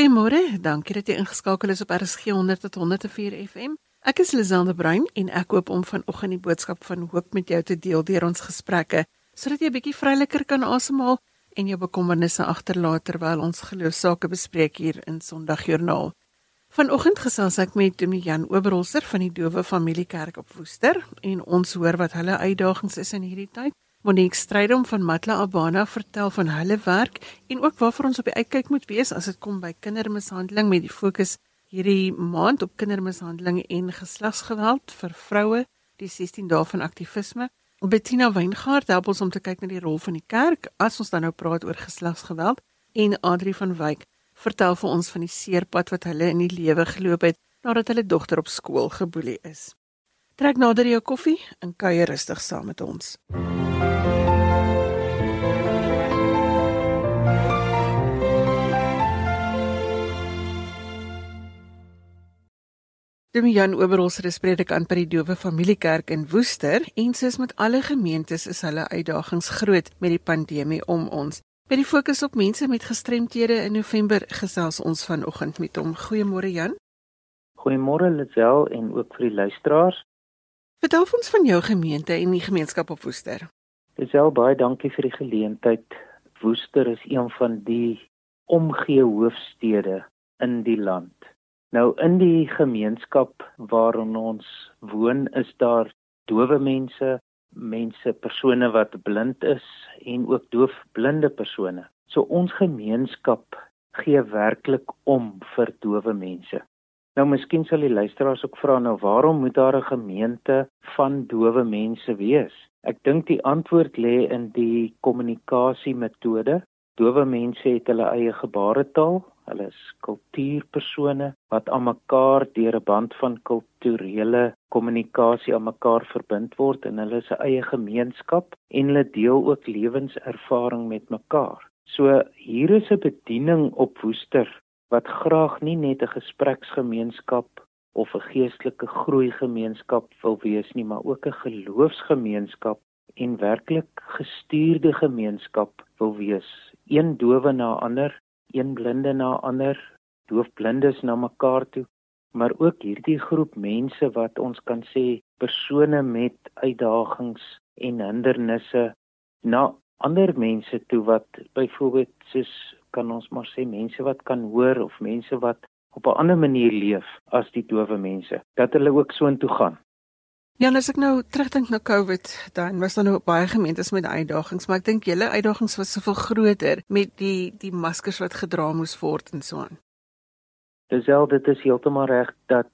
Goeiemôre, dankie dat jy ingeskakel is op RSG 100 tot 104 FM. Ek is Lizande Bruin en ek hoop om vanoggend die boodskap van hoop met jou te deel deur ons gesprekke, sodat jy 'n bietjie vryliker kan asemhaal en jou bekommernisse agterlaat terwyl ons geloofsaake bespreek hier in Sondagjoernaal. Vanoggend gesels ek met Dominee Jan Oberholzer van die Dowe Familiekerk op Woester en ons hoor wat hulle uitdagings is in hierdie tyd. Monique Strydom van Matla Abana vertel van hulle werk en ook waarvoor ons op die uitkyk moet wees as dit kom by kindermishandeling met die fokus hierdie maand op kindermishandeling en geslagsgeweld vir vroue, die 16 dae van aktivisme. Bettina Weingart help ons om te kyk na die rol van die kerk as ons dan nou praat oor geslagsgeweld en Adri van Wyk vertel vir ons van die seerpad wat hulle in die lewe geloop het nadat hulle dogter op skool geboelie is. Trek nader jou koffie en kuier rustig saam met ons. Oberholzer is predikant by die Dowe Familiekerk in Woester en soos met alle gemeentes is hulle uitdagings groot met die pandemie om ons. By die fokus op mense met gestremthede in November gesels ons vanoggend met hom. Goeiemôre Jan. Goeiemôre Lisel en ook vir die luisteraars. Vertel ons van jou gemeente en die gemeenskap op Woester. Lisel, baie dankie vir die geleentheid. Woester is een van die omgee hoofstede in die land. Nou in die gemeenskap waarin ons woon, is daar dowe mense, mense, persone wat blind is en ook doofblinde persone. So ons gemeenskap gee werklik om vir dowe mense. Nou miskien sal die luisteraars ook vra nou waarom moet daar 'n gemeente van dowe mense wees? Ek dink die antwoord lê in die kommunikasiemetode. Dowe mense het hulle eie gebaretaal. Hulle is kultuurpersone wat aan mekaar deur 'n band van kulturele kommunikasie aan mekaar verbind word en hulle is 'n eie gemeenskap en hulle deel ook lewenservaring met mekaar. So hier is 'n bediening op Woester wat graag nie net 'n gespreksgemeenskap of 'n geestelike groei gemeenskap wil wees nie, maar ook 'n geloofsgemeenskap en werklik gestuurde gemeenskap wil wees. Een dowe na ander, een blinde na ander, doofblindes na mekaar toe, maar ook hierdie groep mense wat ons kan sê persone met uitdagings en hindernisse na ander mense toe wat byvoorbeeld soos kan ons maar sê mense wat kan hoor of mense wat op 'n ander manier leef as die dowe mense dat hulle ook so intoe gaan. Ja, as ek nou terugdink na COVID, dan was daar nou baie gemeentes met uitdagings, maar ek dink julle uitdagings was soveel groter met die die maskers wat gedra moes word en so aan. Disel dit is heeltemal reg dat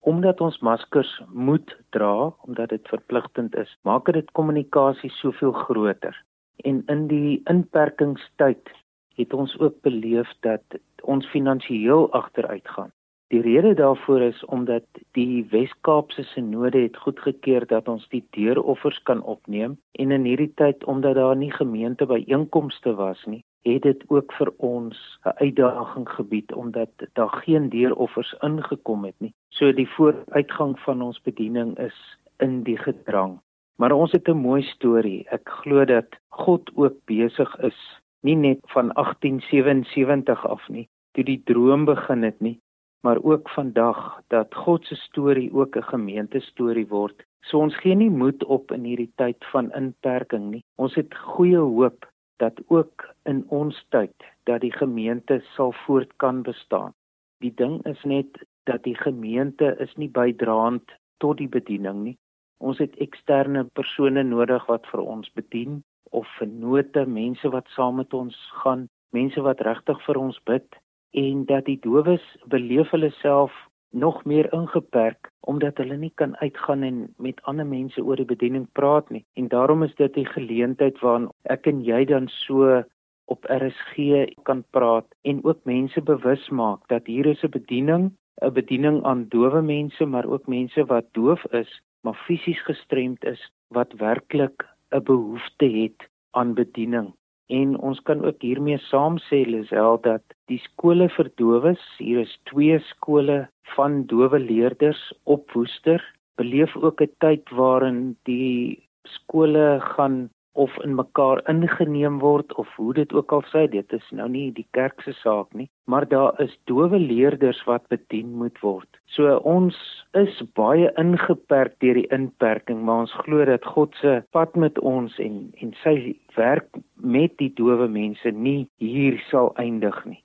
omdat ons maskers moet dra omdat dit verpligtend is, maak dit kommunikasie soveel groter. En in die inperkingstyd het ons ook beleef dat ons finansiëel agteruit gaan. Die rede daarvoor is omdat die Wes-Kaapse Sinode het goedgekeur dat ons die deuroffers kan opneem en in hierdie tyd omdat daar nie gemeente byeenkomste was nie, het dit ook vir ons 'n uitdaging gebied omdat daar geen deuroffers ingekom het nie. So die vooruitgang van ons bediening is in die gedrang. Maar ons het 'n mooi storie. Ek glo dat God ook besig is nie net van 1877 af nie, toe die droom begin het nie, maar ook vandag dat God se storie ook 'n gemeente storie word. So ons gee nie moed op in hierdie tyd van inperking nie. Ons het goeie hoop dat ook in ons tyd dat die gemeente sal voort kan bestaan. Die ding is net dat die gemeente is nie bydraend tot die bediening nie. Ons het eksterne persone nodig wat vir ons bedien of vennote, mense wat saam met ons gaan, mense wat regtig vir ons bid en dat die dowes beleef hulle self nog meer ingeperk omdat hulle nie kan uitgaan en met ander mense oor die bediening praat nie. En daarom is dit 'n geleentheid waarin ek en jy dan so op RSG kan praat en ook mense bewus maak dat hier is 'n bediening, 'n bediening aan dowe mense, maar ook mense wat doof is, maar fisies gestremd is wat werklik 'n behoefte het aan bediening. En ons kan ook hiermee saam sê Lisel dat die skole vir dowes, hier is twee skole van dowe leerders op Woester, beleef ook 'n tyd waarin die skole gaan of in mekaar ingeneem word of hoe dit ook al sê dit is nou nie die kerk se saak nie maar daar is dowe leerders wat bedien moet word. So ons is baie ingeperk deur die inperking maar ons glo dat God se pad met ons en en sy werk met die dowe mense nie hier sal eindig nie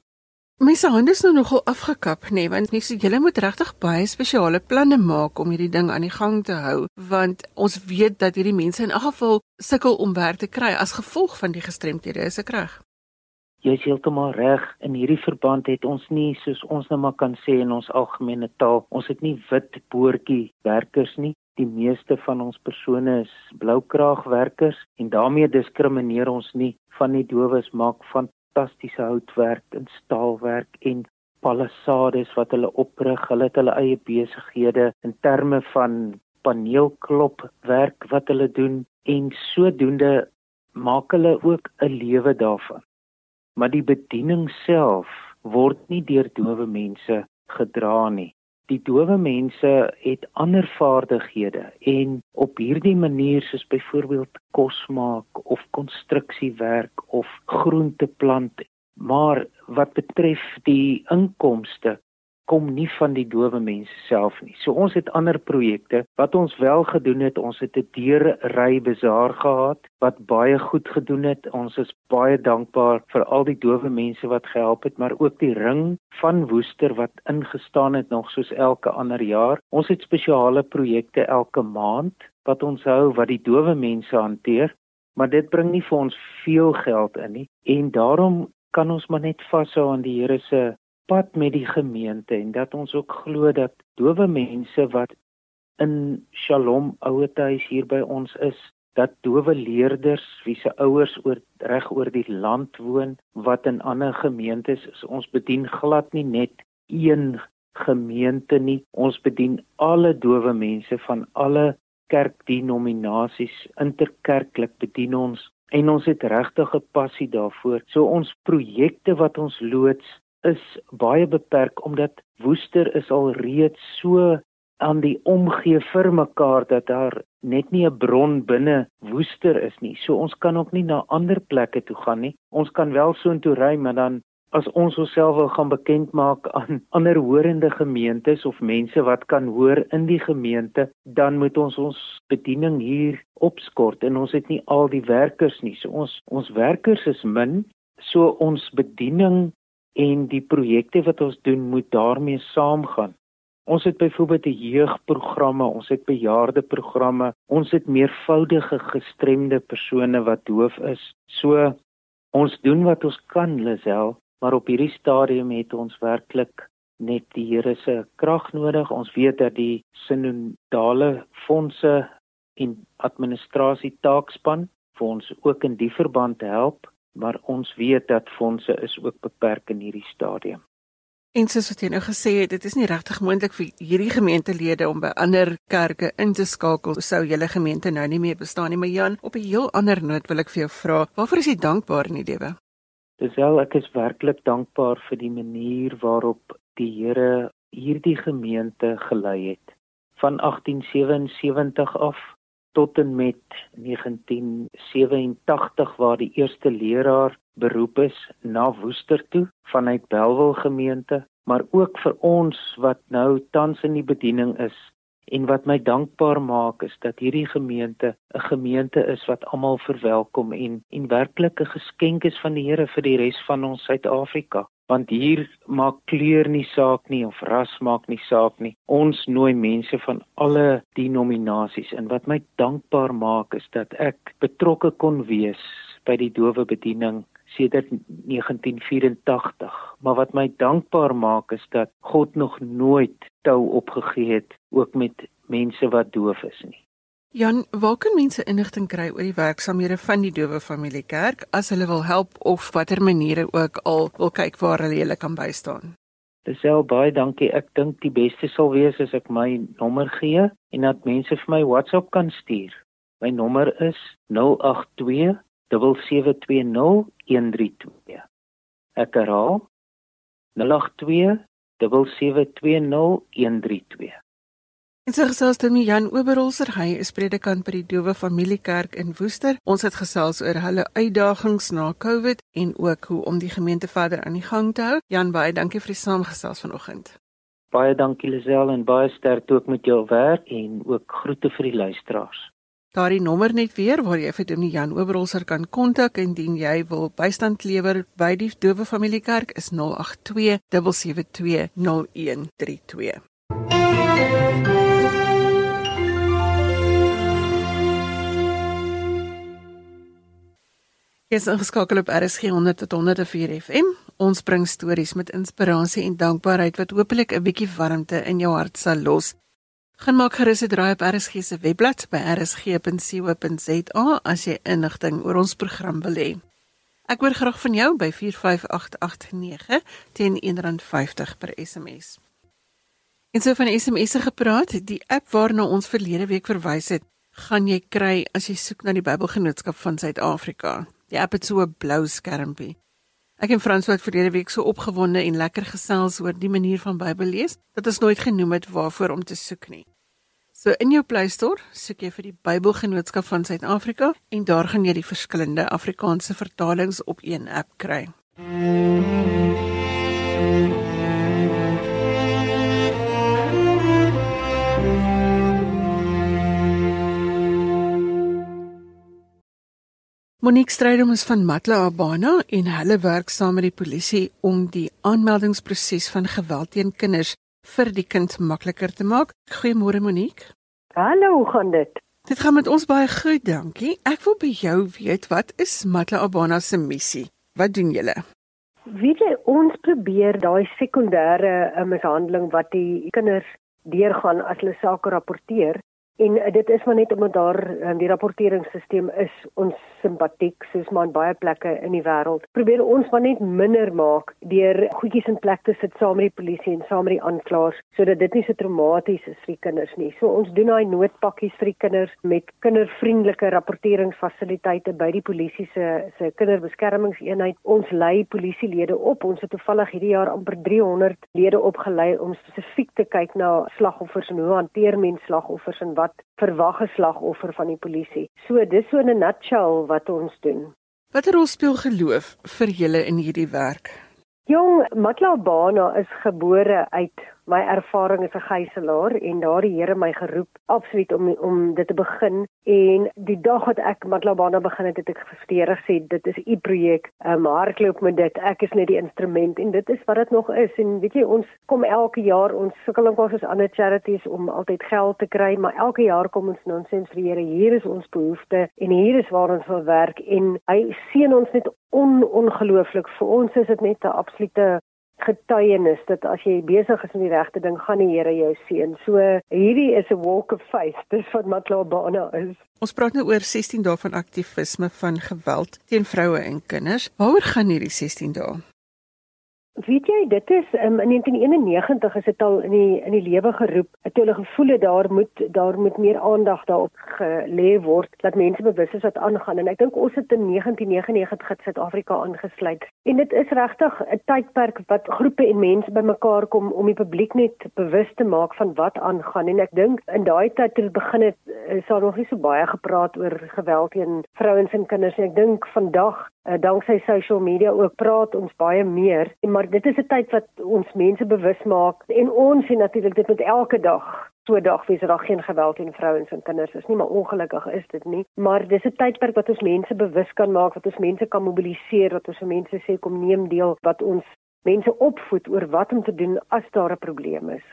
Mense hande is nou nogal afgekap nê, nee, want mense julle moet regtig baie spesiale planne maak om hierdie ding aan die gang te hou, want ons weet dat hierdie mense in elk geval sukkel om werk te kry as gevolg van die gestremthede, is ek reg? Jy is heeltemal reg. In hierdie verband het ons nie soos ons nou maar kan sê in ons algemene taal, ons het nie wit boortjie werkers nie. Die meeste van ons persone is bloukraagwerkers en daarmee diskrimineer ons nie van die dowes maak van fantastiese houtwerk en staalwerk en palisades wat hulle oprig. Hulle het hulle eie besighede in terme van paneelklopwerk wat hulle doen en sodoende maak hulle ook 'n lewe daarvan. Maar die bediening self word nie deur dowe mense gedra nie die dowe mense het ander vaardighede en op hierdie manier soos byvoorbeeld kos maak of konstruksiewerk of groente plant maar wat betref die inkomste kom nie van die dowe mense self nie. So ons het ander projekte wat ons wel gedoen het. Ons het 'n deurry bazaar gehad wat baie goed gedoen het. Ons is baie dankbaar vir al die dowe mense wat gehelp het, maar ook die ring van Woester wat ingestaan het nog soos elke ander jaar. Ons het spesiale projekte elke maand wat ons hou wat die dowe mense hanteer, maar dit bring nie vir ons veel geld in nie en daarom kan ons maar net vashou aan die Here se pad met die gemeente en dat ons ook glo dat dowe mense wat in Shalom ouetehuis hier by ons is dat dowe leerders wie se ouers oor reg oor die land woon wat in ander gemeentes is ons bedien glad nie net een gemeente nie ons bedien alle dowe mense van alle kerkdenominasies interkerklik bedien ons en ons het regtig 'n passie daarvoor. So ons projekte wat ons loods is baie beperk omdat Woester is al reeds so aan die omgee vir mekaar dat daar net nie 'n bron binne Woester is nie. So ons kan ook nie na ander plekke toe gaan nie. Ons kan wel soontoe ry, maar dan as ons onsself wil gaan bekend maak aan ander hoorende gemeentes of mense wat kan hoor in die gemeente, dan moet ons ons bediening hier opskort en ons het nie al die werkers nie. So ons ons werkers is min, so ons bediening en die projekte wat ons doen moet daarmee saamgaan. Ons het byvoorbeeld 'n jeugprogramme, ons het bejaardeprogramme, ons het meervoudige gestremde persone wat doof is. So ons doen wat ons kan, Lisel, maar op hierdie stadium het ons werklik net die Here se krag nodig. Ons weet dat die sinodale fondse en administrasie taakspan vir ons ook in die verband help maar ons weet dat fondse is ook beperk in hierdie stadium. En soos wat jy nou gesê het, dit is nie regtig moontlik vir hierdie gemeentelede om by ander kerke in te skakel sou julle gemeente nou nie meer bestaan nie, maar Jan, op 'n heel ander noot wil ek vir jou vra, waarvoor is jy dankbaar in die lewe? Dis wel ek is werklik dankbaar vir die manier waarop die Here hierdie gemeente gelei het. Van 1877 af tot en met 1987 waar die eerste leraar beroep is na Woester toe vanuit Belwel gemeente, maar ook vir ons wat nou tans in die bediening is en wat my dankbaar maak is dat hierdie gemeente 'n gemeente is wat almal verwelkom en en werklik 'n geskenk is van die Here vir die res van ons Suid-Afrika want hier maak kleur nie saak nie of ras maak nie saak nie. Ons nooi mense van alle denominasies en wat my dankbaar maak is dat ek betrokke kon wees by die dowe bediening sedert 1984. Maar wat my dankbaar maak is dat God nog nooit tou opgegee het ook met mense wat doof is nie. Jan, waar kan mense inligting kry oor die werksamehede van die Dowe Familie Kerk as hulle wil help of watter maniere ook al wil kyk waar hulle julle kan bystaan? Disel baie dankie. Ek dink die beste sal wees as ek my nommer gee en dat mense vir my WhatsApp kan stuur. My nommer is 082 772 132. Ek herhaal 082 772 132. En so gesels dit met Jan Oberholzer, hy is predikant by die Dowe Familiekerk in Woester. Ons het gesels oor hulle uitdagings na COVID en ook hoe om die gemeente verder aan die gang te hou. Jan, baie dankie vir die saamgesels vanoggend. Baie dankie Lisel en baie sterkte ook met jou werk en ook groete vir die luisteraars. Daardie nommer net weer waar jy vir Dominee Jan Oberholzer kan kontak indien jy wil bystand lewer by die Dowe Familiekerk is 082 772 0132. Jy is ingeskakel op RSG 100 tot 104 FM. Ons bring stories met inspirasie en dankbaarheid wat hopelik 'n bietjie warmte in jou hart sal los. Gaan maak gerus 'n draai op RSG se webblad by rsg.co.za as jy inligting oor ons program wil hê. Ek hoor graag van jou by 45889 teen R1.50 per SMS. En so van SMS'e gepraat, die app waarna ons verlede week verwys het, gaan jy kry as jy soek na die Bybelgenootskap van Suid-Afrika. Die app het so 'n blou skermpie. Ek en Frans het verlede week so opgewonde en lekker gesels oor die manier van Bybel lees dat ons nooit genoem het waarvoor om te soek nie. So in jou Play Store soek jy vir die Bybelgenootskap van Suid-Afrika en daar gaan jy die verskillende Afrikaanse vertalings op een app kry. Mm -hmm. Monique Strydom is van Matla Abana en hulle werk saam met die polisie om die aanmeldingsproses van geweld teen kinders vir die kind makliker te maak. Goeiemôre Monique. Hallo, hoe gaan dit? Dit gaan met ons baie goed, dankie. Ek wil by jou weet wat is Matla Abana se missie? Wat doen julle? Weet jy, ons probeer daai sekondêre uh, mishandeling wat die kinders deurgaan as hulle sake rapporteer En uh, dit is maar net omdat daar um, die rapporteringsstelsel is ons simpatiek soos maar in baie plekke in die wêreld. Probeer ons maar net minder maak deur goedjies in plek te sit saam met die polisie en saam met die aanklaers sodat dit nie so traumaties is vir die kinders nie. So ons doen daai noodpakkies vir die kinders met kindervriendelike rapporteringsfasiliteite by die polisie se se kinderbeskermingseenheid. Ons lei polisielede op. Ons het toevallig hierdie jaar amper 300 lede opgelei om spesifiek te kyk na slagoffers en hoe hanteer mens slagoffers en wat wat verwag 'n slagoffer van die polisie. So dis so 'n nutshell wat ons doen. Watter rol speel geloof vir julle in hierdie werk? Jong, Matlabana is gebore uit my ervaring as 'n gijslaer en daar die Here my geroep absoluut om om dit te begin. En die dag wat ek Matlabana begin het het ek gesteer gesê dit is u projek. Um, hardloop met dit. Ek is net die instrument. En dit is wat dit nog is. En weet jy ons kom elke jaar ons sukkel ook as ander charities om altyd geld te kry maar elke jaar kom ons nou sê vir Here. Hier is ons behoefte en hier is waar ons wil werk. En hy seën ons net on ongelooflik vir ons is dit net 'n absolute getuienis dat as jy besig is met die regte ding, gaan die Here jou seën. So hierdie is 'n walk of faith. Dis wat Matlabana is. Ons praat nou oor 16 dae van aktivisme van geweld teen vroue en kinders. Waaroor gaan hierdie 16 dae? Weet jy, dit is um, in 1991 is dit al in die in die lewe geroep. Het hulle gevoel het daar moet daar moet meer aandag daarop gelê word dat mense bewus is wat aangaan en ek dink ons het in 1999 het Suid-Afrika aangesluit. En dit is regtig 'n tydperk wat groepe en mense bymekaar kom om die publiek net bewus te maak van wat aangaan en ek dink in daai tyd toe dit begin het is daar nog nie so baie gepraat oor geweld teen vrouens en kinders nie. Ek dink vandag uh, danksy social media ook praat ons baie meer maar dit is 'n tyd wat ons mense bewus maak en ons sien natuurlik dit met elke dag so dag wees dat daar geen geweld teen vrouens en kinders is. Nie maar ongelukkig is dit nie maar dis 'n tydperk wat ons mense bewus kan maak wat ons mense kan mobiliseer wat ons mense sê kom neem deel wat ons mense opvoed oor wat om te doen as daar 'n probleem is.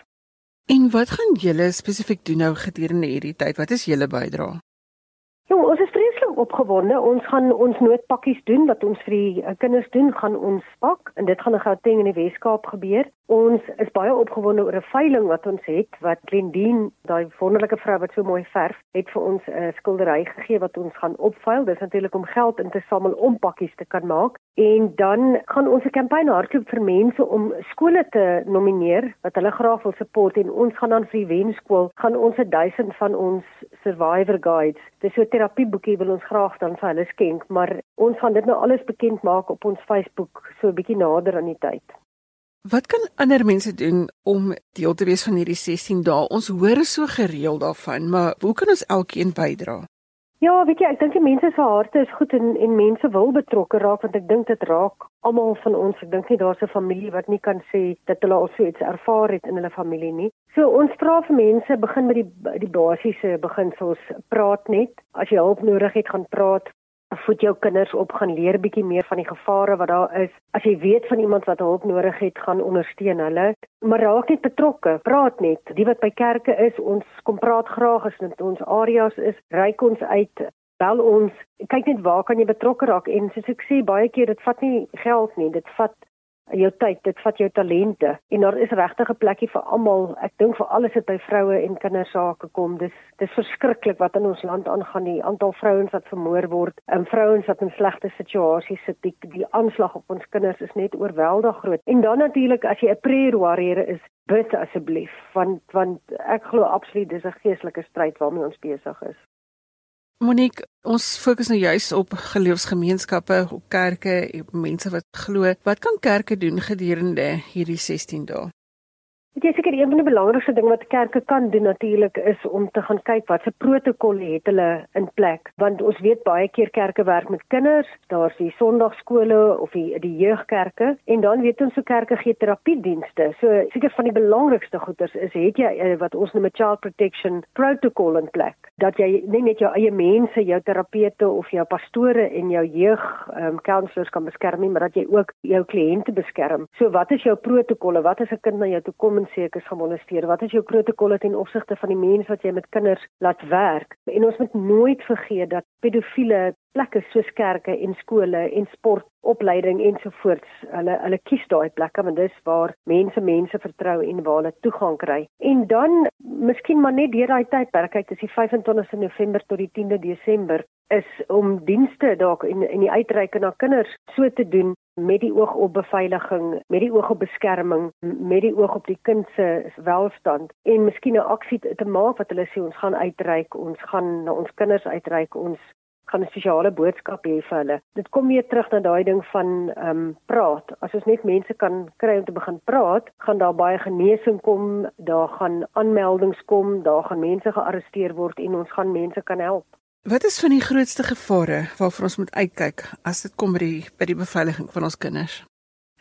En wat gaan julle spesifiek doen nou gedurende hierdie tyd wat is julle bydrae Jong, ons is opgewonde. Ons gaan ons noodpakkies doen wat ons vir die uh, kinders doen, gaan ons pak en dit gaan in Gauteng in die Weskaap gebeur. Ons is baie opgewonde oor 'n veiling wat ons het wat Glendien, daai wonderlike vrou wat so mooi verf, het vir ons 'n uh, skildery gegee wat ons gaan opveil. Dis natuurlik om geld in te samel om pakkies te kan maak. En dan gaan ons 'n kampanje hardloop vir mense om skole te nomineer wat hulle graag wil support en ons gaan dan vir die wenskool gaan ons 1000 van ons survivor guides. Dis so terapieboekie wil ons graag dan vir hulle skenk, maar ons gaan dit nou alles bekend maak op ons Facebook so 'n bietjie nader aan die tyd. Wat kan ander mense doen om deel te wees van hierdie 16 dae? Ons hoor so gereeld daarvan, maar hoe kan ons elkeen bydra? Ja, weet jy, ek dink die mense se harte is goed en en mense wil betrokke raak want ek dink dit raak almal van ons. Ek dink nie daar's 'n familie wat nie kan sê dat hulle al so iets ervaar het in hulle familie nie. So ons vra vir mense begin met die die basiese beginsels. Praat net. As jy hulp nodig het, gaan praat voed jou kinders op gaan leer bietjie meer van die gevare wat daar is. As jy weet van iemand wat hulp nodig het, gaan ondersteun hulle. Maar raak net betrokke, praat net. Die wat by kerke is, ons kom praat graag as dit ons areas is, reik ons uit. Bel ons, kyk net waar kan jy betrokke raak en soos ek sê baie keer dit vat nie geld nie, dit vat jou tyd, dit vat jou talente en daar is regtig 'n plekkie vir almal. Ek dink vir alles wat by vroue en kinders sake kom. Dis dis verskriklik wat in ons land aangaan, die aantal vrouens wat vermoor word, en vrouens wat in slegte situasies sit. Die, die aanslag op ons kinders is net oorweldig groot. En dan natuurlik as jy 'n prayer warrior is, bid asseblief, want want ek glo absoluut dis 'n geestelike stryd waarmee ons besig is. Monique, ons fokus nou juis op geloofsgemeenskappe, op kerke, op mense wat glo. Wat kan kerke doen gedurende hierdie 16 dae? Dit is seker een van die belangrikste dinge wat kerke kan doen natuurlik is om te gaan kyk wat se protokolle het hulle in plek want ons weet baie keer kerke werk met kinders, daar's die Sondagskole of die die jeugkerke en dan weet ons hoe kerke gee terapiedienste. So seker van die belangrikste goeders is het jy uh, wat ons noem 'n child protection protocol in plek dat jy nie net jou eie mense, jou terapeute of jou pastore en jou jeug um, counselors kan beskerm nie, maar dat jy ook jou kliënte beskerm. So wat is jou protokolle? Wat as 'n kind na jou toe kom ek is gemolesteer? Wat is jou protokolle ten opsigte van die mense wat jy met kinders laat werk? En ons moet nooit vergeet dat pedofiele plekke soos kerke en skole en sportopleiding ensovoorts, hulle hulle kies daai plekke want dis waar mense mense vertrou en waar hulle toegang kry. En dan miskien maar net deur daai tydperk, kyk dis die 25ste November tot die 10de Desember is om dienste dalk in in die uitreike na kinders so te doen met die oog op beveiliging, met die oog op beskerming, met die oog op die kind se welstand en miskien 'n aksie te maak wat hulle sê ons gaan uitreik, ons gaan na ons kinders uitreik, ons gaan 'n spesiale boodskap hê vir hulle. Dit kom weer terug na daai ding van ehm um, praat. As ons net mense kan kry om te begin praat, gaan daar baie genesing kom, daar gaan aanmeldings kom, daar gaan mense gearresteer word en ons gaan mense kan help. Wat is van die grootste gevare waarvoor ons moet uitkyk as dit kom by die by die beveiliging van ons kinders?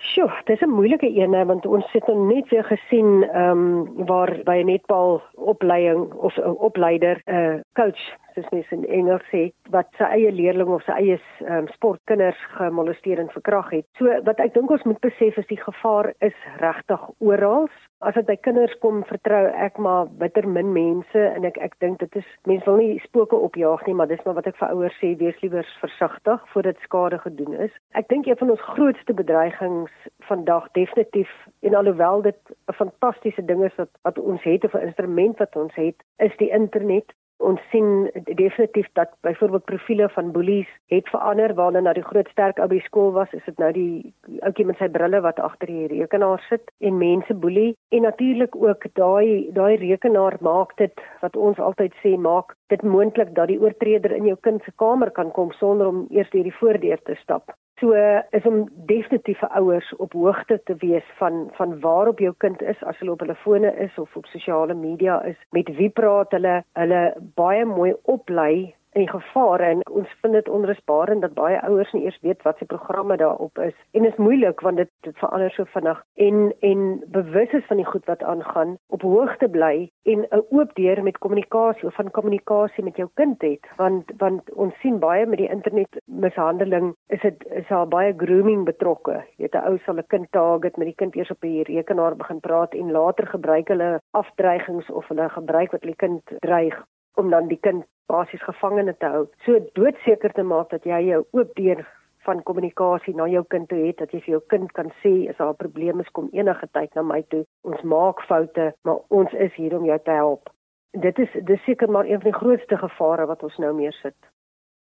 Sjoe, dis 'n moeilike een want ons het nou net weer gesien ehm um, waar by 'n netbal opleiding of 'n opleider 'n uh, coach soos mens in Engels sê wat sy eie leerling of sy eie um, sportkinders gemolesteer en verkrag het. So wat ek dink ons moet besef is die gevaar is regtig oral. As dit by kinders kom vertrou ek maar bitter min mense en ek ek dink dit is mense wil nie spooke opjaag nie maar dis maar wat ek vir ouers sê wees liewer versigtig voordat skade gedoen is. Ek dink een van ons grootste bedreigings vandag definitief en alhoewel dit 'n fantastiese ding is wat wat ons het of 'n instrument wat ons het is die internet ons sien definitief dat byvoorbeeld profile van boelies het verander waar hulle na die groot sterk ou by skool was is dit nou die ouetjie met sy brille wat agter die rekenaar sit en mense boelie. En natuurlik ook daai daai rekenaar maak dit wat ons altyd sê maak dit moontlik dat die oortreder in jou kind se kamer kan kom sonder om eers deur die voordeur te stap So is om definitief vir ouers op hoogte te wees van van waar op jou kind is as hulle op hulle fone is of op sosiale media is, met wie praat hulle, hulle baie mooi oplei en gevare en ons vind dit onrusbarend dat baie ouers nie eers weet wat se programme daarop is. En dit is moeilik want dit dit verander so vinnig. En en bewus is van die goed wat aangaan op hoogte bly en 'n oop deur met kommunikasie of van kommunikasie met jou kind het. Want want ons sien baie met die internet mishandeling is dit is daar baie grooming betrokke jy weet 'n ou sal 'n kind target met die kind eers op die rekenaar begin praat en later gebruik hulle afdreigings of hulle gebruik wat hulle kind dreig om dan die kind basies gevangene te hou. So doodseker te maak dat jy jou oop deur van kommunikasie na jou kind toe het dat jy vir jou kind kan sê as daar probleme is kom enige tyd na my toe. Ons maak foute, maar ons is hier om jou te help. Dit is dis seker maar een van die grootste gevare wat ons nou meer sit.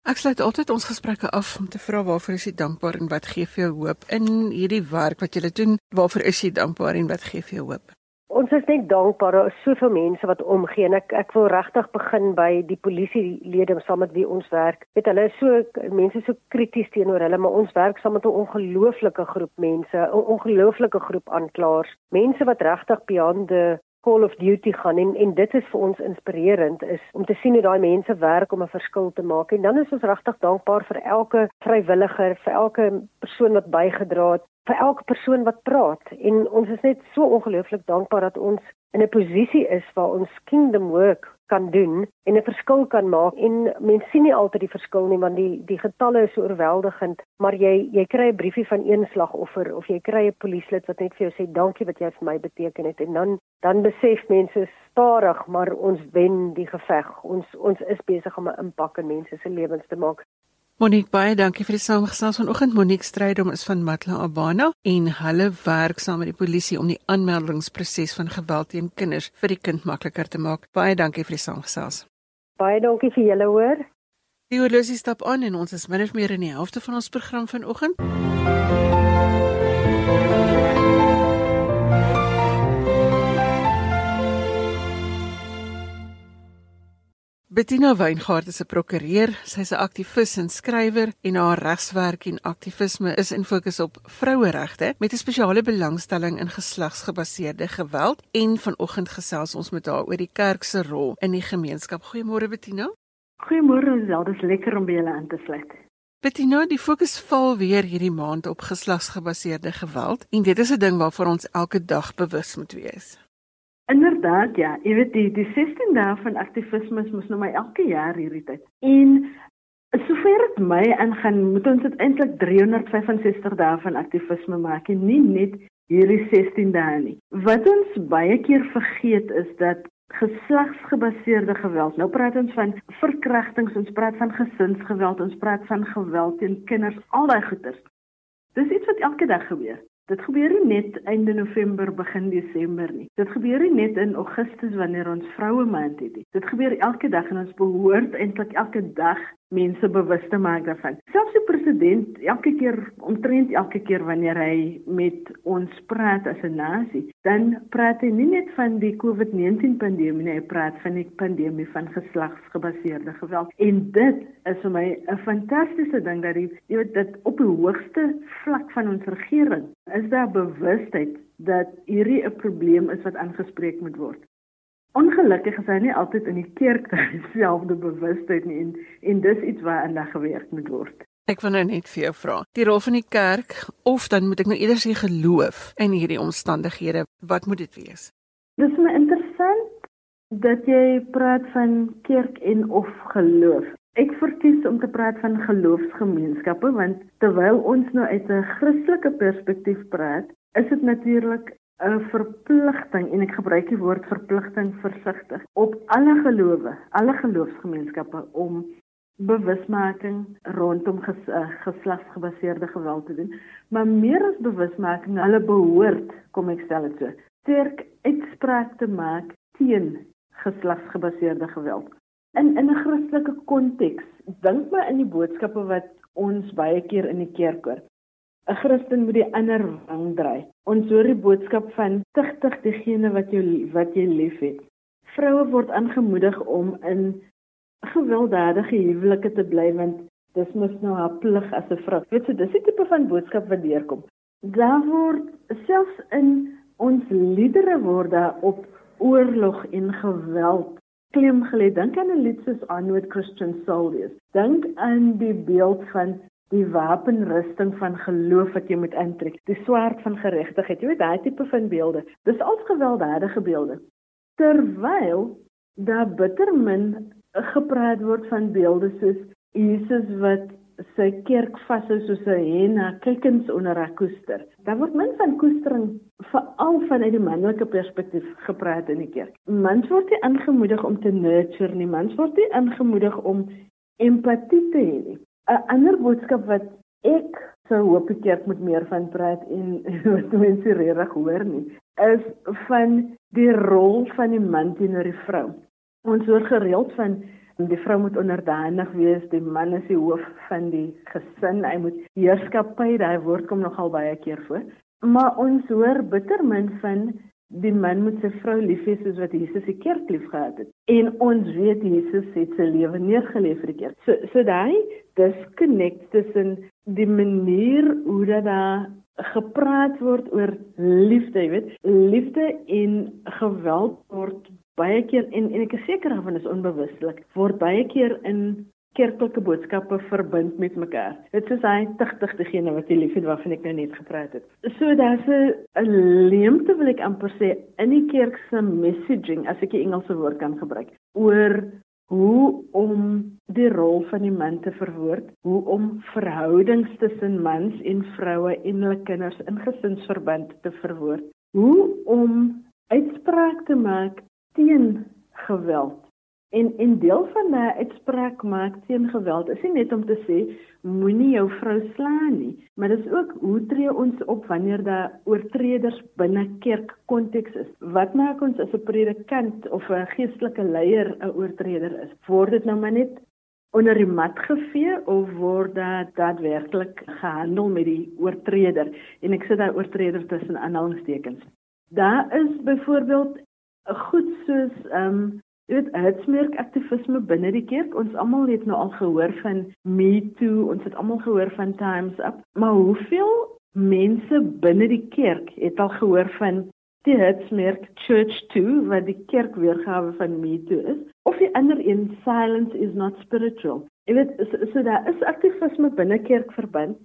Ek sluit altyd ons gesprekke af om te vra waarvoor is jy dankbaar en wat gee vir jou hoop in hierdie werk wat jy doen? Waarvoor is jy dankbaar en wat gee vir jou hoop? Ons is net dankbaar daar is soveel mense wat omgee en ek ek wil regtig begin by die polisielede saam met wie ons werk. Weet hulle is so mense so krities teenoor hulle, maar ons werk saam met 'n ongelooflike groep mense, 'n ongelooflike groep aanklaers, mense wat regtig beyond the call of duty gaan en en dit is vir ons inspirerend is om te sien hoe daai mense werk om 'n verskil te maak. En dan is ons regtig dankbaar vir elke vrywilliger, vir elke persoon wat bygedra het, vir elke persoon wat praat. En ons is net so ongelooflik dankbaar dat ons in 'n posisie is waar ons kingdom work kan doen en 'n verskil kan maak. En mense sien nie altyd die verskil nie want die die getalle is so oorweldigend. Maar jy jy kry 'n briefie van een slagoffer of jy kry 'n polisielet wat net vir jou sê dankie wat jy vir my beteken het. En dan dan besef mense stadig maar ons wen die geveg. Ons ons is besig om 'n impak in mense se lewens te maak Monique baie dankie vir die samegesels vanoggend. Monique Strydom is van Matla Abana en hulle werk saam met die polisie om die aanmeldingsproses van geweld teen kinders vir die kind makliker te maak. Baie dankie vir die samegesels. Baie dankie vir julle hoor. Die oorlosie stap aan en ons is min of meer in die helfte van ons program vanoggend. Bettina Weingart is 'n prokureur, sy's 'n aktivis en skrywer en haar regswerk en aktivisme is in fokus op vroueregte met 'n spesiale belangstelling in geslagsgebaseerde geweld en vanoggend gesels ons met haar oor die kerk se rol in die gemeenskap. Goeiemôre Bettina. Goeiemôre, dit is lekker om by julle aan te sluit. Bettina, die fokus val weer hierdie maand op geslagsgebaseerde geweld en dit is 'n ding waarvoor ons elke dag bewus moet wees. Inderdaad ja, jy weet die die 16 dae van aktivisme mos nou my elke jaar hierdie tyd. En sover dit my aangaan, moet ons dit eintlik 365 dae van aktivisme maak en nie net hierdie 16 dae nie. Wat ons baie keer vergeet is dat geslagsgebaseerde geweld. Nou praat ons van verkrachtings, ons praat van gesinsgeweld, ons praat van geweld teen kinders, al daai goeters. Dis iets wat elke dag gebeur. Dit gebeur nie net einde November begin Desember nie. Dit gebeur nie net in Augustus wanneer ons vroue maand het nie. Dit gebeur elke dag en ons behoort eintlik elke dag mense bewus te maak daarvan. Selfs die president elke keer omtrent elke keer wanneer hy met ons praat as 'n nasie, dan praat hy nie net van die COVID-19 pandemie nie, hy praat van die pandemie van geslagsgebaseerde geweld. En dit is vir my 'n fantastiese ding dat hy jy weet dat op die hoogste vlak van ons regering is daar bewustheid dat hierdie 'n probleem is wat aangespreek moet word. Ongelukkig is hy nie altyd in die kerk dieselfde bewustheid nie en en dis iets waaraan daar gewerk moet word. Ek wil nou net vir jou vra, die rol van die kerk of dan moet ek nou eerder sê geloof in hierdie omstandighede, wat moet dit wees? Dis my interessant dat jy praat van kerk en of geloof. Ek verkies om te praat van geloofsgemeenskappe want terwyl ons nou uit 'n Christelike perspektief praat, is dit natuurlik 'n verpligting en ek gebruik die woord verpligting versigtig op alle gelowe, alle geloofsgemeenskappe om bewusmaking rondom ges, uh, geslagsgebaseerde geweld te doen. Maar meer as bewusmaking, hulle behoort, kom ek stel dit so, sterk uitspraak te maak teen geslagsgebaseerde geweld. In in 'n Christelike konteks, dink maar in die boodskappe wat ons baie keer in die kerk hoor. 'n Christen moet die ander wang draai. Ons hoor die boodskap van tigtig diegene wat jou wat jy liefhet. Vroue word aangemoedig om in gewelddadige huwelike te bly want dis mos nou haar plig as 'n vrou. Weet jy, dis die tipe van boodskap wat deurkom. Daar word selfs in ons liedere word daar op oorlog en geweld klem gelê. Dink aan 'n lied soos Onward Christian Soldiers. Dink aan die beeld van die wapenrusting van geloof wat jy moet intrek, die swaard van geregtigheid. Jy weet daai tipe van beelde. Dis al gewelddadige beelde. Terwyl daar bitter min gepraat word van beelde soos Jesus wat sy kerk vashou soos 'n hen na kykens onder 'n koester. Daar word min van koestering veral vanuit die manlike perspektief gepraat in die kerk. Mans word nie aangemoedig om te nurture nie, mans word nie aangemoedig om empatie te hê nie. 'n ander boodskap wat ek sou hoop die kerk moet meer van praat en wat mense regtig hoor nie, is van die rol van die man teenoor die vrou. Ons hoor gereeld van die vrou moet onderdanig wees, die man is die hoof van die gesin, hy moet heerskappy, daai woord kom nogal baie keer voor. Maar ons hoor bitter min van die man moet sy vrou lief hê soos wat Jesus die kerk liefgehad het. En ons weet Jesus het sy lewe neergelê vir die kerk. So so daai disconnect tussen die manier hoe dat daar gepraat word oor liefde, jy weet, liefde en geweld word baie keer en en ek is seker daarvan is onbewuslik word baie keer in kerklike boodskappe verbind met mekaar. Dit is hy tigtig degene wat jy liefhet waarvan ek nou net gepraat het. So daar's 'n leemte wil ek amper sê in die kerk se messaging as ek die Engelse woord kan gebruik oor hoe om die rol van die man te verwoord, hoe om verhoudings tussen mans en vroue en hulle kinders in gesinsverband te verwoord, hoe om uitspraak te maak teen geweld En en deel van 'n uitspraak maak teen geweld is nie net om te sê moenie jou vrou slaan nie, maar dit is ook hoe tree ons op wanneer daar oortreders binne kerk konteks is. Wat maak ons as 'n predikant of 'n geestelike leier 'n oortreder is? Word dit nou maar net onder die mat gevee of word dit daadwerklik gehandel met die oortreder? En ek sit daai oortreder tussen aanhalingstekens. Daar is byvoorbeeld goed soos ehm um, Dit hitsmerk aktivisme binne die kerk. Ons almal het nou al gehoor van Me Too, ons het almal gehoor van Times Up, maar hoeveel mense binne die kerk het al gehoor van die hitsmerk Church Too wat die kerk weergawe van Me Too is? Of die ander een Silence is not spiritual. Jy weet, so, so daar is aktivisme binne kerkverband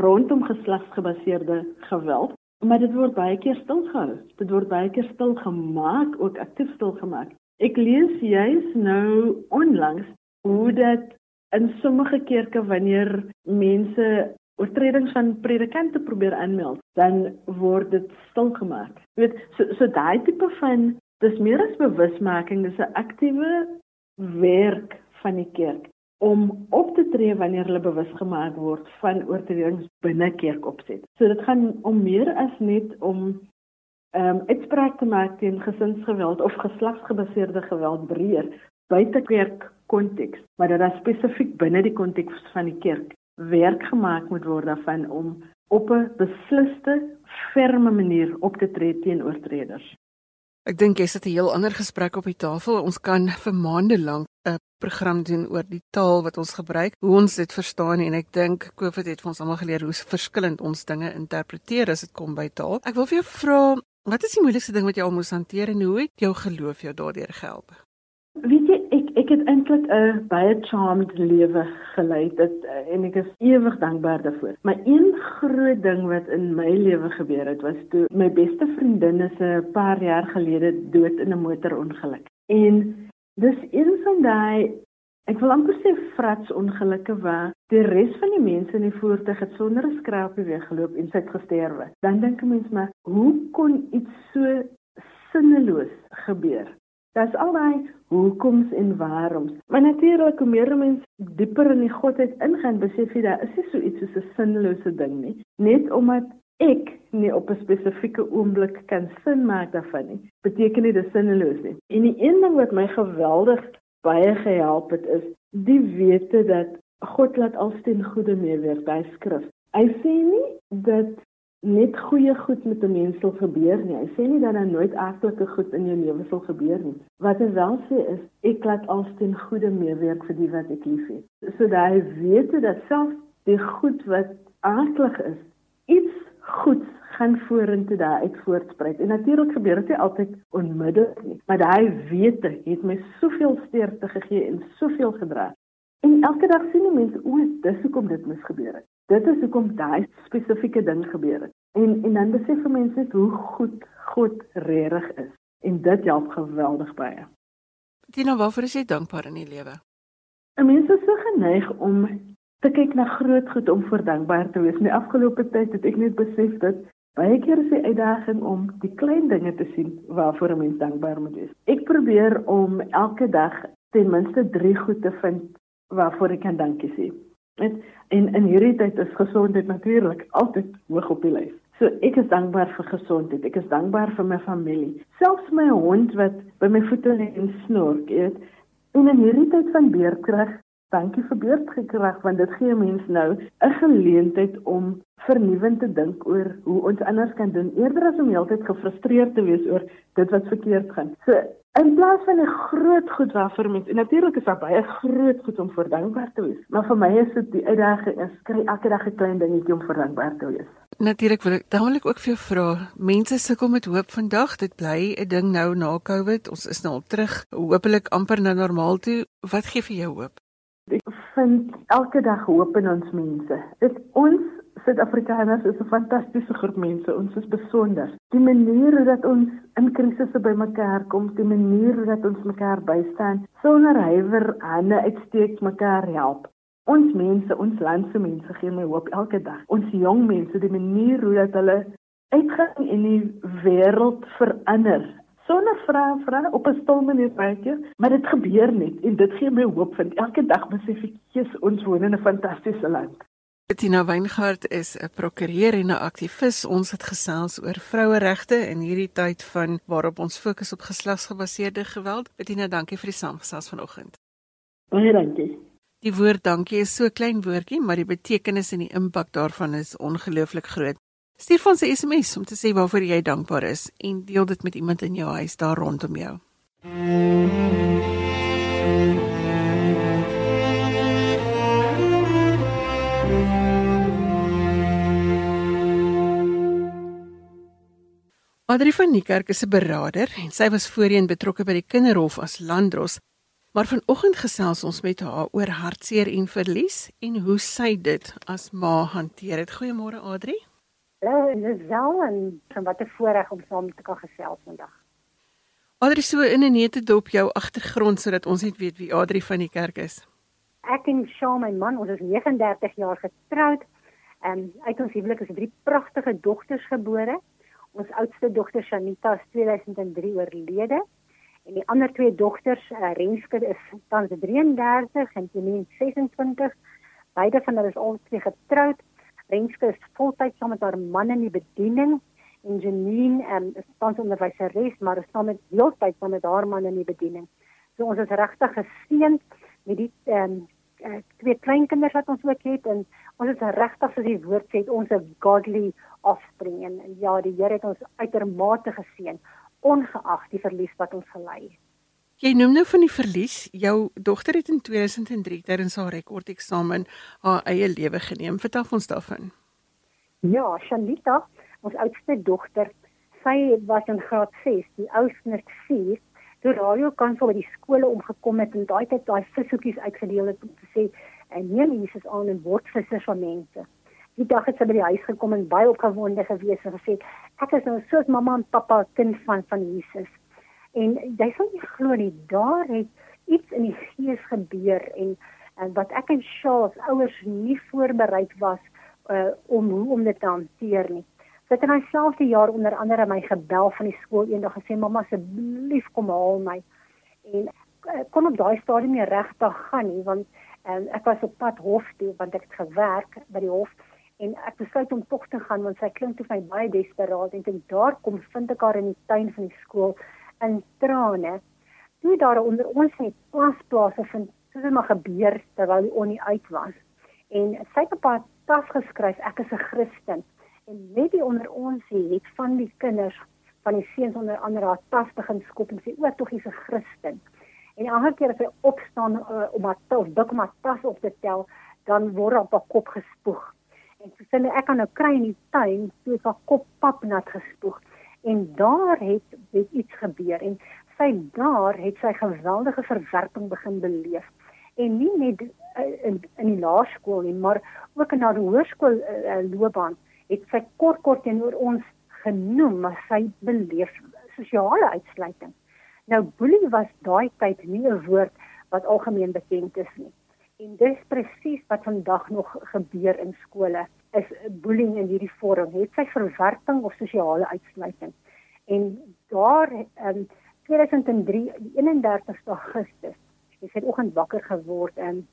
rondom geslagsgebaseerde geweld. Maar dit word baie keer stilgehou. Dit word baie keer stil gemaak, ook aktief stil gemaak. Ek lees juis nou onlangs hoe dat in sommige kerke wanneer mense oortredings van predikante probeer aanmeld, dan word dit stilgemaak. Jy weet, so so daai tipe van dis meer as bewusmaking, dis 'n aktiewe werk van die kerk om op te tree wanneer hulle bewus gemaak word van oortredings binne kerkopset. So dit gaan om meer as net om ehm um, uitspraak te maak teen gesinsgeweld of geslagsgebaseerde geweld breër buite kerk konteks, maar dat daar spesifiek binne die konteks van die kerk werk gemaak moet word daarvan om op 'n beslisste, ferme manier op te tree teen oortreders. Ek dink jy sit 'n heel ander gesprek op die tafel. Ons kan vir maande lank 'n program doen oor die taal wat ons gebruik, hoe ons dit verstaan en ek dink COVID het vir ons almal geleer hoe verskillend ons dinge interpreteer as dit kom by taal. Ek wil vir jou vra, Wat is die moeilikste ding wat jy al moes hanteer en hoe het jou geloof jou daardeur gehelp? Weet jy, ek ek het eintlik 'n baie charmed lewe gelei dit en ek is ewig dankbaar daarvoor. Maar een groot ding wat in my lewe gebeur het was toe my beste vriendin is 'n paar jaar gelede dood in 'n motorongeluk. En dis een van daai Ek wil amper sê frats ongelukke waar die res van die mense in die voertuig het sonder 'n skrapie weggeloop en sy het gesterwe. Dan dink 'n mens maar, hoe kon iets so sinneloos gebeur? Daar's al daai hoekoms en waaroms. Maar natuurlik hoe meer mense dieper in die godheid ingaan, besef jy daar is nie so iets soos 'n sinnelose ding nie. Net omdat ek nie op 'n spesifieke oomblik kan sin maak daarvan nie, beteken dit dis sinneloos nie. En die een ding wat my geweldig baie gehelp het is die wete dat God laat alsteen goeie meewerk by skrif. Hy sê nie dat net goeie goed met 'n mens sal gebeur nie. Hy sê nie dat daar nooit aardelike goed in jou lewe sal gebeur nie. Wat hy wel sê is ek laat alsteen goeie meewerk vir die wat ek liefhet. So dat hy weet dat selfs die goed wat aardelig is, iets goeds gaan vorentoe daar uit voortspruit. En natuurlik gebeur dit nie altyd onmiddellik nie, maar daai wete het my soveel sterkte gegee en soveel gedra. En elke dag sien die mense o, dis hoekom dit moes gebeur het. Dit is hoekom daai spesifieke ding gebeur het. En en dan besef mense hoe goed God regtig is. En dit help geweldig baie. Tina, waarvoor is jy dankbaar in die lewe? 'n Mens is so geneig om te kyk na groot goed om voor dankbaar te wees. In die afgelope tyd het ek net besef dat Baie keer is die uitdaging om die klein dinge te sien waarvoor 'n mens dankbaar moet wees. Ek probeer om elke dag ten minste 3 goed te vind waarvoor ek kan dankie sê. En in hierdie tyd is gesondheid natuurlik altyd hoog op die lys. So ek is dankbaar vir gesondheid. Ek is dankbaar vir my familie. Selfs my hond wat by my voete lê en snork, weet. En in hierdie tyd van beerdkrag Dankie vir beurtgekrag want dit gee mense nou 'n geleentheid om vernuwend te dink oor hoe ons anders kan doen eerder as om heeltyd gefrustreerd te wees oor dit wat verkeerd gaan. So in plaas van 'n groot goed waarvoor mense en natuurlik is daar baie groot goed om vir dankbaar te wees, maar vir my is dit die uitdaging is kry elke dag 'n klein dingetjie om vir dankbaar te wees. Natuurlik wil ek dadelik ook vir jou vra. Mense sukkel met hoop vandag. Dit bly 'n ding nou na Covid. Ons is nou al terug, hopelik amper na normaal toe. Wat gee vir jou hoop? Ek vind elke dag hoop in ons mense. Dit ons Suid-Afrikaners is 'n fantastiese groep mense. Ons is besonder. Die manier hoe dat ons in krisisse bymekaar kom, die manier hoe dat ons mekaar bystaan, sonder huiwer hande uitsteek mekaar help. Ons mense, ons land se mense gee my hoop elke dag. Ons jong mense, die manier hoe dat hulle uitgaan en die wêreld verander sonder vra vra op 'n stil manier baie, maar dit gebeur net en dit gee my hoop van elke dag besef ek jy's ons woon in 'n fantastiese land. Bettina Weingart is 'n prokureur en 'n aktivis. Ons het gesels oor vroueregte in hierdie tyd van waarop ons fokus op geslagsgebaseerde geweld. Bettina, dankie vir die saamgesels vanoggend. Baie dankie. Die woord dankie is so 'n klein woordjie, maar die betekenis en die impak daarvan is ongelooflik groot. Stuur vir ons 'n SMS om te sê waarvoor jy dankbaar is en deel dit met iemand in jou huis daar rondom jou. Adri van Niekerk is 'n beraader en sy was voorheen betrokke by die Kinderhof as landdros. Maar vanoggend gesels ons met haar oor hartseer en verlies en hoe sy dit as ma hanteer. Goeiemôre Adri. Hallo, dis wel en van wat 'n voorreg om saam te kan gesels vandag. Adri so in 'n nette dop jou agtergrond sodat ons net weet wie Adri van die kerk is. Ek en Shaun my man, ons is 39 jaar getroud. En uit ons huwelik is drie pragtige dogters gebore. Ons oudste dogter Shanita is 2003 oorlede en die ander twee dogters, uh, Renske is tans 33 en Janine 26. Beide van hulle is al twee getroud. Renske is voltyds saam met haar man in die bediening en Janine um, is tans onderwyseres maar is saam met heeltyd saam met haar man in die bediening. So ons is regtig geseënd met die um, uh, twee kleinkinders wat ons ook het en ons is regtig soos die woord sê ons 'n godly offspring en ja die Here het ons uitermate geseën ongeag die verlies wat ons gelei het. Jy noem nou van die verlies. Jou dogter het in 2003 tydens haar rekordeksamen haar eie lewe geneem. Vertel ons daarvan. Ja, Shanita, ons oudste dogter, sy was in graad 6, die oudste net 4, toe radio kansel by die skole omgekom het en daai tyd daai vissoetjies uitgedeel het om te sê en neem Jesus aan en word vissers van mense. Die dag het sy by die huis gekom en baie opgewonde gewees en gesê ek is nou soos mamma en pappa kind van van Jesus. En jy sal nie glo nie, daar het iets in die gees gebeur en en wat ek en Charles ouers nie voorberei was uh, om hoe om dit te hanteer nie. Sy het in dieselfde jaar onder andere my gebel van die skool eendag gesê mamma asseblief kom haal my en ek kon op daai stadium nie regtig gaan nie want um, ek was op pad hof toe want ek het gewerk by die hof en ek besluit om tog te gaan want sy klink te vir my baie desperaat en ek daar kom vind ek haar in die tuin van die skool in trane. Toe daar onder ons net pasplase vind, soos dit maar gebeur terwyl die onie uit was. En sy het op haar tas geskryf ek is 'n Christen. En net die onder ons het van die kinders van die seuns onder andere haar tas begin skop en sê o, tog jy's 'n Christen. En elke keer as sy opstaan uh, om haar tas, dik om haar tas op te tel, dan word op haar kop gespoeg. En sy sê ek kan nou kry in die tuin, toe is haar kop papnat gespoeg en daar het het iets gebeur en sy daar het sy geweldige verwerping begin beleef. En nie net uh, in in die laerskool nie maar ook in haar hoërskool uh, loopbaan het sy kort kort teenoor ons genoem maar sy beleef sosiale uitsluiting. Nou boelie was daai tyd nie 'n woord wat algemeen bekend is nie. En dis presies wat vandag nog gebeur in skole is bullying in hierdie vorm, het sy verwerping of sosiale uitsluiting. En daar um, 2003, die 31ste Augustus, het sy oggend wakker geword en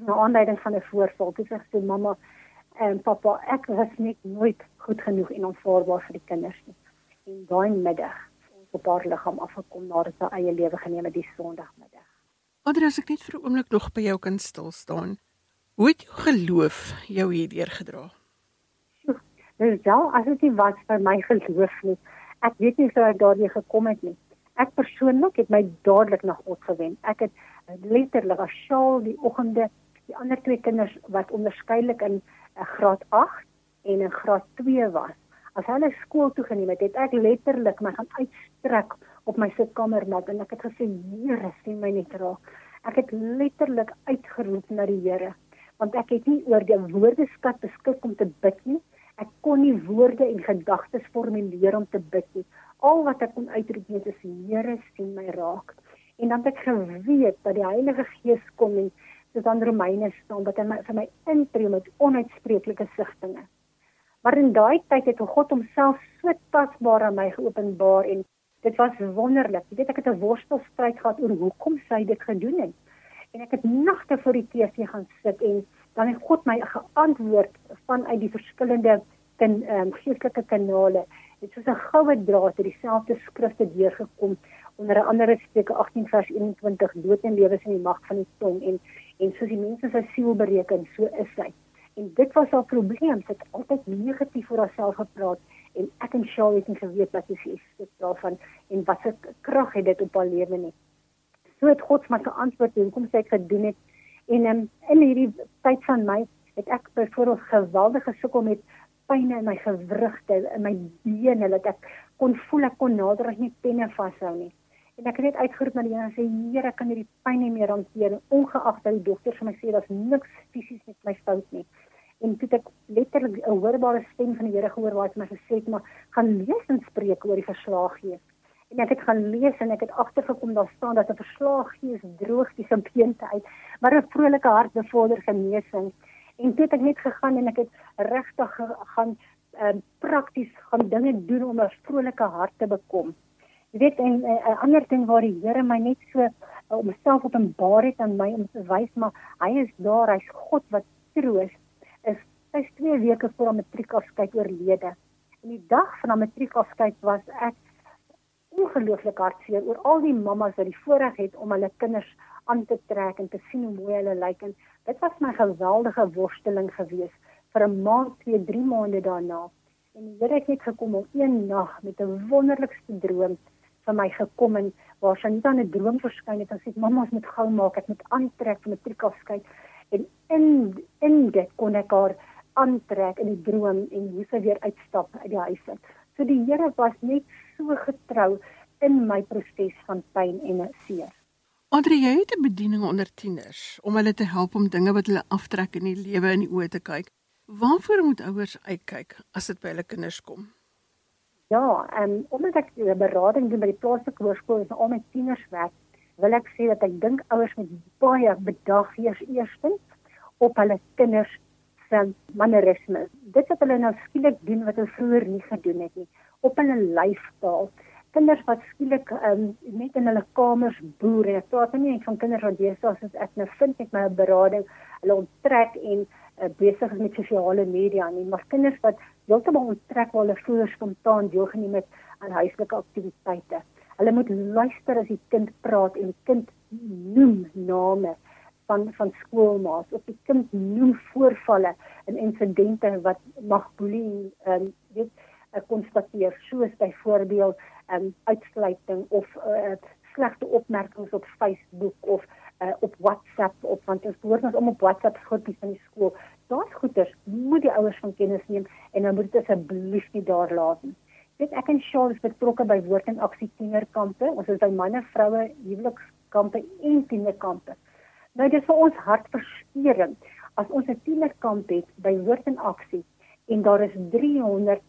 na aanleiding van 'n voorval, sê sy mamma en pappa, ek was net nooit goed genoeg en onvoorwaardelik vir die kinders nie. En daai middag, ons op haar liggaam afgekom nadat sy eie lewe geneem het die Sondagmiddag. Ander as ek net vir 'n oomblik nog by jou kan stil staan. Hoe het jou geloof jou hierdeur gedra? Nou ja, as dit nie was vir my geloof nie, ek weet nie sou ek daardie gekom het nie. Ek persoonlik het my dadelik na God gewend. Ek het letterlik as sjaal die oggende die ander twee kinders wat onderskeidelik in uh, graad 8 en in graad 2 was. As hulle skool toe geneem het, het ek letterlik my gaan uitstrek op my sitkamer mat en ek het gesê Here, sien my net raak. Ek het letterlik uitgeroep na die Here want ek het nie oor die woordeskat beskik om te bid nie. Ek kon nie woorde en gedagtes formuleer om te bid nie. Al wat ek kon uitroep net is Here, sien my raak. En dan het ek geweet dat die Heilige Gees kom en soos dan Romeine staan dat hy my, vir my intree met onuitspreeklike sigtinge. Maar in daai tyd het God homself so tasbaar aan my geopenbaar en dit was wonderlik. Jy weet ek het 'n worstelstryd gehad oor hoekom sy dit gedoen het. En ek het nagte voor die TV gaan sit en dan het God my geantwoord vanuit die verskillende kan um, geestelike kanale. Dit soos 'n goue draad het dieselfde skrifte deurgekom onder 'n ander Spreuke 18 vers 21 dood en lewe is in die mag van die tong en en soos die mense sy siel bereken, so is hy. En dit was haar probleem, sy het altyd negatief oor haarself gepraat en ek en Shaw het nie geweet wat sy is daarvan en wat se krag het dit op haar lewe nie. So het God my geantwoord en kom sê ek gedoen het en um, in hierdie tyd van my het ek byvoorbeeld geweldige sukkel met pyn in my gewrigte in my bene dat ek kon voel ek kon nader as nie penne vashou nie en ek het net uitgeroep na die Here en sê Here kan hierdie pyn nie meer hanteer ongeag dat die dokters vir my sê daar's niks fisies met my fout nie en toe ek letterlik 'n hoorbare stem van die Here gehoor wat my gesê het maar gaan lees en spreek oor die verslaag gee. En ek het gaan lees en ek het agtergekom daar staan dat 'n verslaag gee is droog die simpteente uit, maar 'n vrolike hart bevorder genesing. En toe het net gegaan en ek het regtig gaan uh, prakties gaan dinge doen om 'n vrolike hart te bekom. Jy weet en 'n ander ding waar die Here my net so uh, om myself openbaar het aan my om te wys maar hy is daar, hy's God wat troos is sy twee weke voor haar matriekafskeid oorlede. En die dag van haar matriekafskeid was ek ongelooflik hartseer oor al die mammas wat die voorreg het om hulle kinders aan te trek en te sien hoe mooi hulle lyk en dit was my geweldige worsteling geweest vir 'n maand, twee, drie maande daarna. En die Here het net gekom om een nag met 'n wonderlikste droom vir my gekom en waar net 'n droom verskyn het en sê mamma ons moet gou maak ek moet aantrek vir matriekafskeid en in in dit kon ek haar aantrek in die droom en hoe sy weer uitstap uit die huis uit. So die Here was net so getrou in my proses van pyn en seer. Andre, jy het 'n bediening onder tieners om hulle te help om dinge wat hulle aftrek in die lewe in die oë te kyk. Waarvoor moet ouers uitkyk as dit by hulle kinders kom? Ja, en um, omdat ek die berading doen by die plaaslike hoërskool en al my tieners werk, wil ek sê dat ek dink ouers moet baie bedag wees eerstens op hulle kinders se mannerisme. Dit wat hulle nou skielik doen wat hulle vroeër nie gedoen het nie, op hulle lyfstaal. Kinders wat skielik um, net in hulle kamers boer ek praat nie net van kinders wat deesdae soos ek nou vind met my berading, hulle onttrek en uh, besig is met sosiale media nie, maar kinders wat heeltemal onttrek waar hulle vroeër spontaan deelgeneem het aan huislike aktiwiteite. Hulle moet luister as die kind praat en die kind noem name van van skoolmaats of die kind noem voorvalle en insidente wat mag ehm um, weet konstateer soos byvoorbeeld um, uitsluiting of uh, slegte opmerkings op Facebook of uh, op WhatsApp of want ons behoort ons om op WhatsApp groepies van die skool. Daar's goeters moet die ouers van kennis neem en dan moet dit asseblief nie daar laat nie weet ek en Charles betrokke by woord en aksie tienerkampe. Ons is by manne, vroue, huwelikskampe en tienerkampe. Nou dit is vir ons hartverskeurend as ons 'n tienerkamp het by woord en aksie en daar is 300 uh,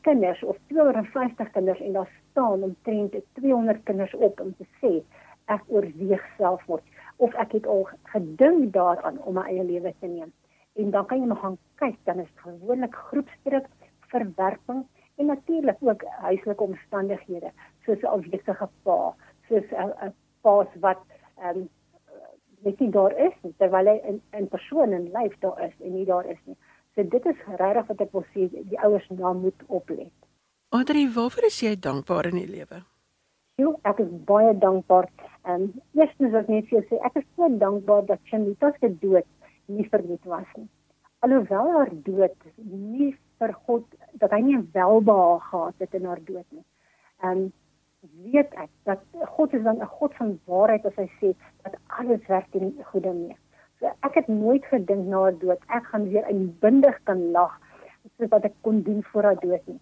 kinders of 250 kinders en daar staan omtrent 200 kinders op om te sê ek oorweeg selfmoord of ek het al gedink daaraan om my eie lewe te neem. En dan kan jy nog gaan kyk, dan is gewoonlik groepsdruk, verwerping en natuurlik ook huislike omstandighede soos 'n afwesige pa, soos 'n pa wat ehm um, net nie daar is nie, terwyl hy in in persoon en lyf daar is en nie daar is nie. So dit is regtig wat ek wil sê die ouers na moet oplet. Audrey, waarvoor is jy dankbaar in die lewe? Jo, ek is baie dankbaar. En um, eerstens ek net vir jou sê ek is so dankbaar dat Shanita se dood nie verniet was nie. Alhoewel haar dood nie vir God dat hy nie welbehaag gehad het in haar dood nie. En weet ek dat God is dan 'n God van waarheid as hy sê dat alles werk ten goeie mee. Ek het nooit gedink na dood ek gaan weer uitbundig kan lag soos wat ek kon doen voor haar dood nie.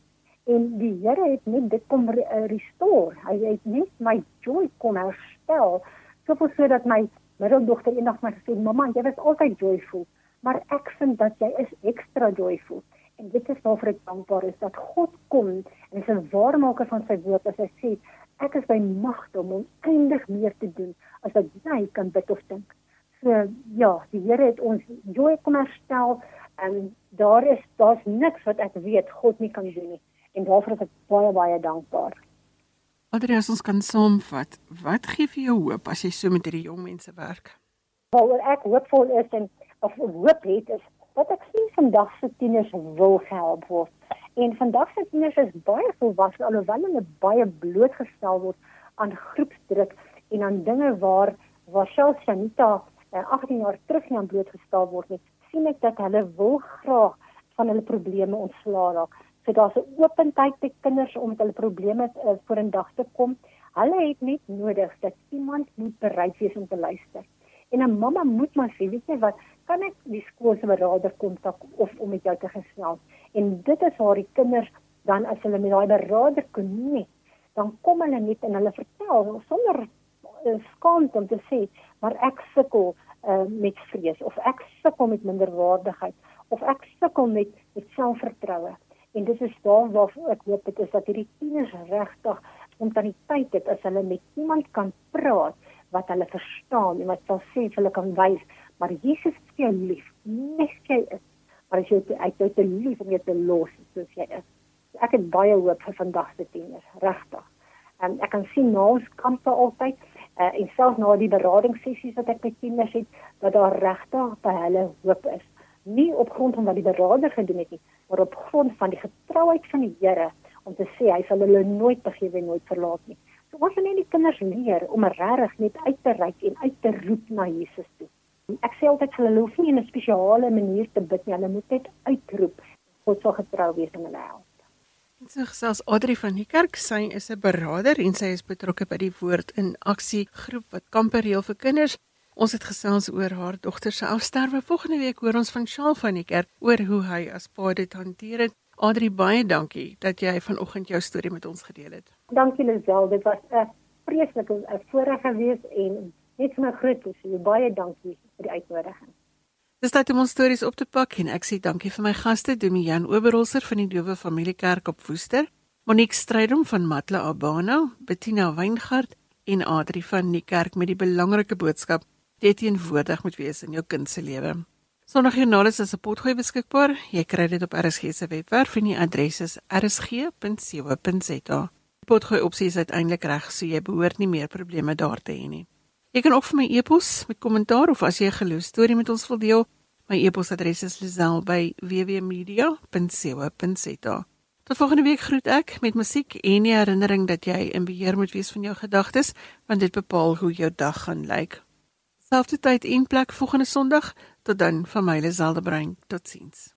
En die Here het net dit kom eh, restore. Hy het net my joy kom herstel. Soveel so dat my middeldogter eendag my gesê, "Mamma, jy was altyd joyful, maar ek vind dat jy is ekstra joyful." En dit is waarvoor ek dankbaar is dat God kom en is 'n waarmaker van sy woord as hy sê ek is by magte om oneindig meer te doen as wat jy kan bid of dink. So ja, die Here het ons joy kom herstel en daar is daar's niks wat ek weet God nie kan doen nie. En daarvoor is ek baie baie dankbaar. Adrius ons kan saamvat. Wat gee vir jou hoop as jy so met hierdie jong mense werk? Wel ek hoopvol is en of hoop het is wat ek sien vandag se tieners wil gehelp word. En vandag se tieners is baie volwasse alhoewel hulle baie blootgestel word aan groepsdruk en aan dinge waar waar selfs Sanita uh, 18 jaar terug nie aan blootgestel word nie. sien ek dat hulle wil graag van hulle probleme ontslaa raak. So daar's 'n oopendheid by kinders om met hulle probleme uh, voor in dag te kom. Hulle het net nodig dat iemand moet bereid wees om te luister. En 'n mamma moet maar sê, weet jy wat, kan ek die skool se beraader kontak of om met jou te gesels. En dit is waar die kinders dan as hulle met daai beraader konnek, dan kom hulle net en hulle vertel sonder uh, skaamte om te sê, maar ek sukkel uh, met vrees of ek sukkel met minderwaardigheid of ek sukkel met met selfvertroue. En dit is daar waar ek hoop dit is dat hierdie tieners regtig ontaliteit het as hulle met iemand kan praat wat hulle verstaan en wat sal sê hulle kan wys maar Jesus is jou lief, net jy is. Maar as jy uit jou te lief om jou te los soos jy is. Ek het baie hoop vir vandag se tieners, regtig. En ek kan sien na ons kampe altyd uh, en selfs na die beradingssessies wat ek met tieners het, dat daar regtig by hulle hoop is. Nie op grond van wat die beraader gedoen het nie, maar op grond van die getrouheid van die Here om te sê hy sal hulle nooit begewe en nooit verlaat nie. So ons moet net die kinders leer om regtig net uit te reik en uit te roep na Jesus toe. Ek sê altyd hulle hoef nie in 'n spesiale manier te bid nie, hulle moet net uitroep God sal getrou wees in hulle help. En so gesels Adri van die kerk, sy is 'n beraader en sy is betrokke by die Woord in Aksie groep wat kampe reël vir kinders. Ons het gesels oor haar dogter se afsterwe. Volgende week hoor ons van Shaal van die kerk oor hoe hy as pa dit hanteer het. Adri, baie dankie dat jy vanoggend jou storie met ons gedeel het. Dankie Lisel, dit was 'n vreeslike voorreg geweest en net vir my groot plesier. Baie dankie vir die uitnodiging. Dis tyd om ons stories op te pak en ek sê dankie vir my gaste, Dominee Oberholzer van die Dowe Familiekerk op Woester, Monique Strydom van Matla Abana, Bettina Weingart en Adri van die kerk met die belangrike boodskap: "Dit teenwoordig moet wees in jou kind se lewe." Sondagjoernaal is as 'n potgooi beskikbaar. Jy kry dit op RSG se webwerf en die adres is rsg.co.za. Potgooi opsie is uiteindelik reg, so jy behoort nie meer probleme daar te hê nie. Jy kan ook vir my e-pos met kommentaar of as jy 'n geloof storie met ons wil deel. My e-posadres is lazel@wwmedia.co.za. Tot volgende week groet ek met musiek en die herinnering dat jy in beheer moet wees van jou gedagtes, want dit bepaal hoe jou dag gaan lyk. Selfde tyd en plek volgende Sondag. Tot dan van my Lazel de Bruin. Totsiens.